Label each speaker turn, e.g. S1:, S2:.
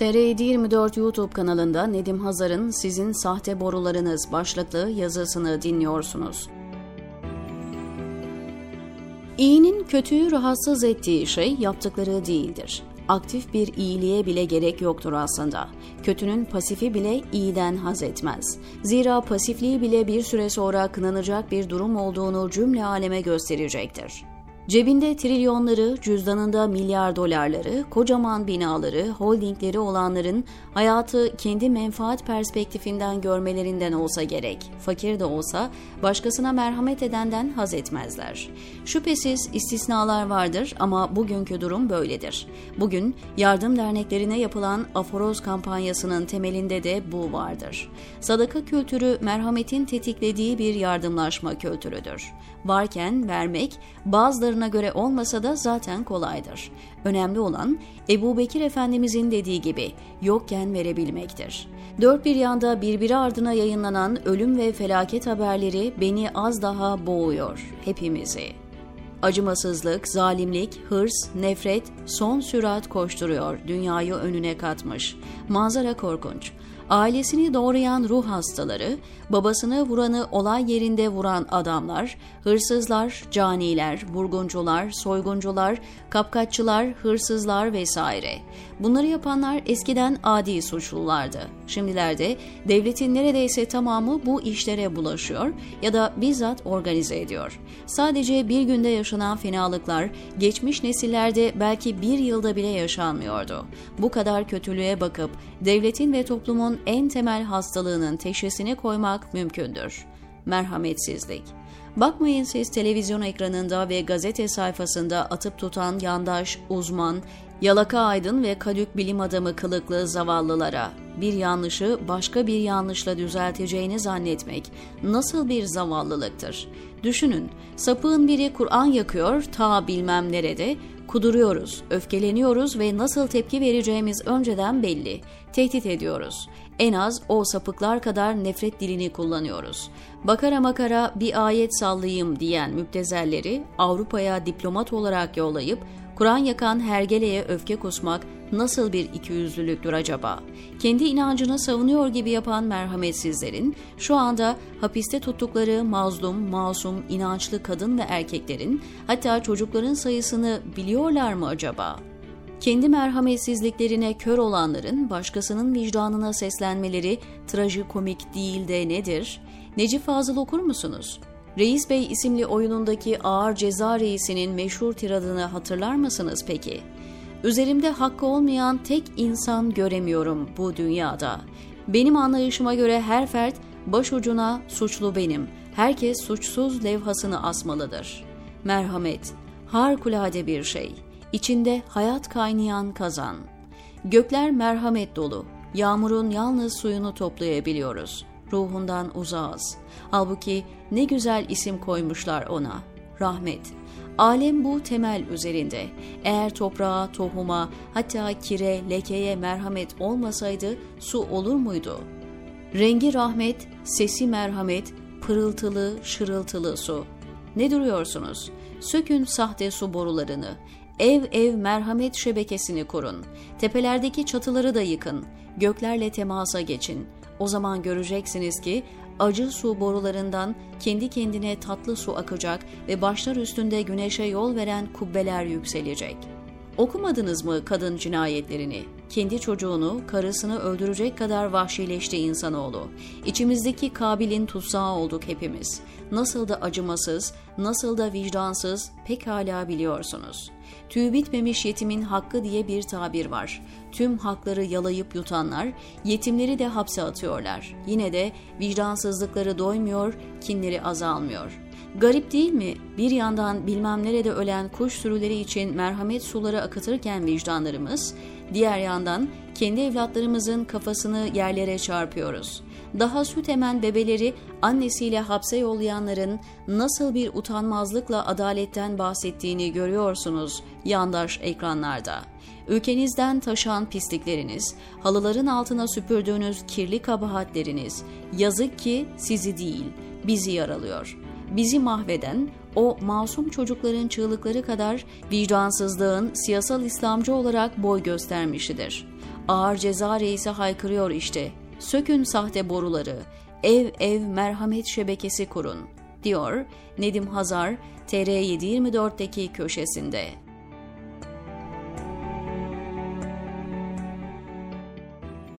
S1: TR 24 YouTube kanalında Nedim Hazar'ın Sizin Sahte Borularınız başlıklı yazısını dinliyorsunuz. İyinin kötüyü rahatsız ettiği şey yaptıkları değildir. Aktif bir iyiliğe bile gerek yoktur aslında. Kötünün pasifi bile iyiden haz etmez. Zira pasifliği bile bir süre sonra kınanacak bir durum olduğunu cümle aleme gösterecektir. Cebinde trilyonları, cüzdanında milyar dolarları, kocaman binaları, holdingleri olanların hayatı kendi menfaat perspektifinden görmelerinden olsa gerek. Fakir de olsa başkasına merhamet edenden haz etmezler. Şüphesiz istisnalar vardır ama bugünkü durum böyledir. Bugün yardım derneklerine yapılan aforoz kampanyasının temelinde de bu vardır. Sadaka kültürü merhametin tetiklediği bir yardımlaşma kültürüdür. Varken vermek bazılarına şartlarına göre olmasa da zaten kolaydır. Önemli olan Ebu Bekir Efendimizin dediği gibi yokken verebilmektir. Dört bir yanda birbiri ardına yayınlanan ölüm ve felaket haberleri beni az daha boğuyor hepimizi. Acımasızlık, zalimlik, hırs, nefret son sürat koşturuyor, dünyayı önüne katmış. Manzara korkunç. Ailesini doğrayan ruh hastaları, babasını vuranı olay yerinde vuran adamlar, hırsızlar, caniler, vurguncular, soyguncular, kapkaççılar, hırsızlar vesaire. Bunları yapanlar eskiden adi suçlulardı. Şimdilerde devletin neredeyse tamamı bu işlere bulaşıyor ya da bizzat organize ediyor. Sadece bir günde yaşanan fenalıklar geçmiş nesillerde belki bir yılda bile yaşanmıyordu. Bu kadar kötülüğe bakıp devletin ve toplumun en temel hastalığının teşhisini koymak mümkündür. Merhametsizlik. Bakmayın siz televizyon ekranında ve gazete sayfasında atıp tutan yandaş, uzman, yalaka aydın ve kadük bilim adamı kılıklı zavallılara. Bir yanlışı başka bir yanlışla düzelteceğini zannetmek nasıl bir zavallılıktır? Düşünün, sapığın biri Kur'an yakıyor ta bilmem nerede, kuduruyoruz, öfkeleniyoruz ve nasıl tepki vereceğimiz önceden belli. Tehdit ediyoruz. En az o sapıklar kadar nefret dilini kullanıyoruz. Bakara makara bir ayet sallayayım diyen müptezelleri Avrupa'ya diplomat olarak yollayıp Kur'an yakan hergeleye öfke kusmak nasıl bir ikiyüzlülüktür acaba? Kendi inancını savunuyor gibi yapan merhametsizlerin şu anda hapiste tuttukları mazlum, masum, inançlı kadın ve erkeklerin hatta çocukların sayısını biliyorlar mı acaba? Kendi merhametsizliklerine kör olanların başkasının vicdanına seslenmeleri trajikomik değil de nedir? Necip Fazıl okur musunuz? Reis Bey isimli oyunundaki ağır ceza reisinin meşhur tiradını hatırlar mısınız peki? Üzerimde hakkı olmayan tek insan göremiyorum bu dünyada. Benim anlayışıma göre her fert başucuna suçlu benim. Herkes suçsuz levhasını asmalıdır. Merhamet, harikulade bir şey. İçinde hayat kaynayan kazan. Gökler merhamet dolu. Yağmurun yalnız suyunu toplayabiliyoruz. Ruhundan uzağız. Halbuki ne güzel isim koymuşlar ona. Rahmet. Alem bu temel üzerinde. Eğer toprağa, tohuma, hatta kire, lekeye merhamet olmasaydı su olur muydu? Rengi rahmet, sesi merhamet, pırıltılı, şırıltılı su. Ne duruyorsunuz? Sökün sahte su borularını. Ev ev merhamet şebekesini kurun. Tepelerdeki çatıları da yıkın. Göklerle temasa geçin. O zaman göreceksiniz ki acı su borularından kendi kendine tatlı su akacak ve başlar üstünde güneşe yol veren kubbeler yükselecek. Okumadınız mı kadın cinayetlerini? Kendi çocuğunu, karısını öldürecek kadar vahşileşti insanoğlu. İçimizdeki Kabil'in tutsağı olduk hepimiz. Nasıl da acımasız, nasıl da vicdansız pekala biliyorsunuz.'' Tüy bitmemiş yetimin hakkı diye bir tabir var. Tüm hakları yalayıp yutanlar, yetimleri de hapse atıyorlar. Yine de vicdansızlıkları doymuyor, kinleri azalmıyor. Garip değil mi? Bir yandan bilmem nerede ölen kuş sürüleri için merhamet suları akıtırken vicdanlarımız, diğer yandan kendi evlatlarımızın kafasını yerlere çarpıyoruz. Daha süt emen bebeleri annesiyle hapse yollayanların nasıl bir utanmazlıkla adaletten bahsettiğini görüyorsunuz yandaş ekranlarda. Ülkenizden taşan pislikleriniz, halıların altına süpürdüğünüz kirli kabahatleriniz, yazık ki sizi değil, bizi yaralıyor. Bizi mahveden, o masum çocukların çığlıkları kadar vicdansızlığın siyasal İslamcı olarak boy göstermişidir. Ağır ceza reisi haykırıyor işte. Sökün sahte boruları. Ev ev merhamet şebekesi kurun, diyor Nedim Hazar TR724'deki köşesinde.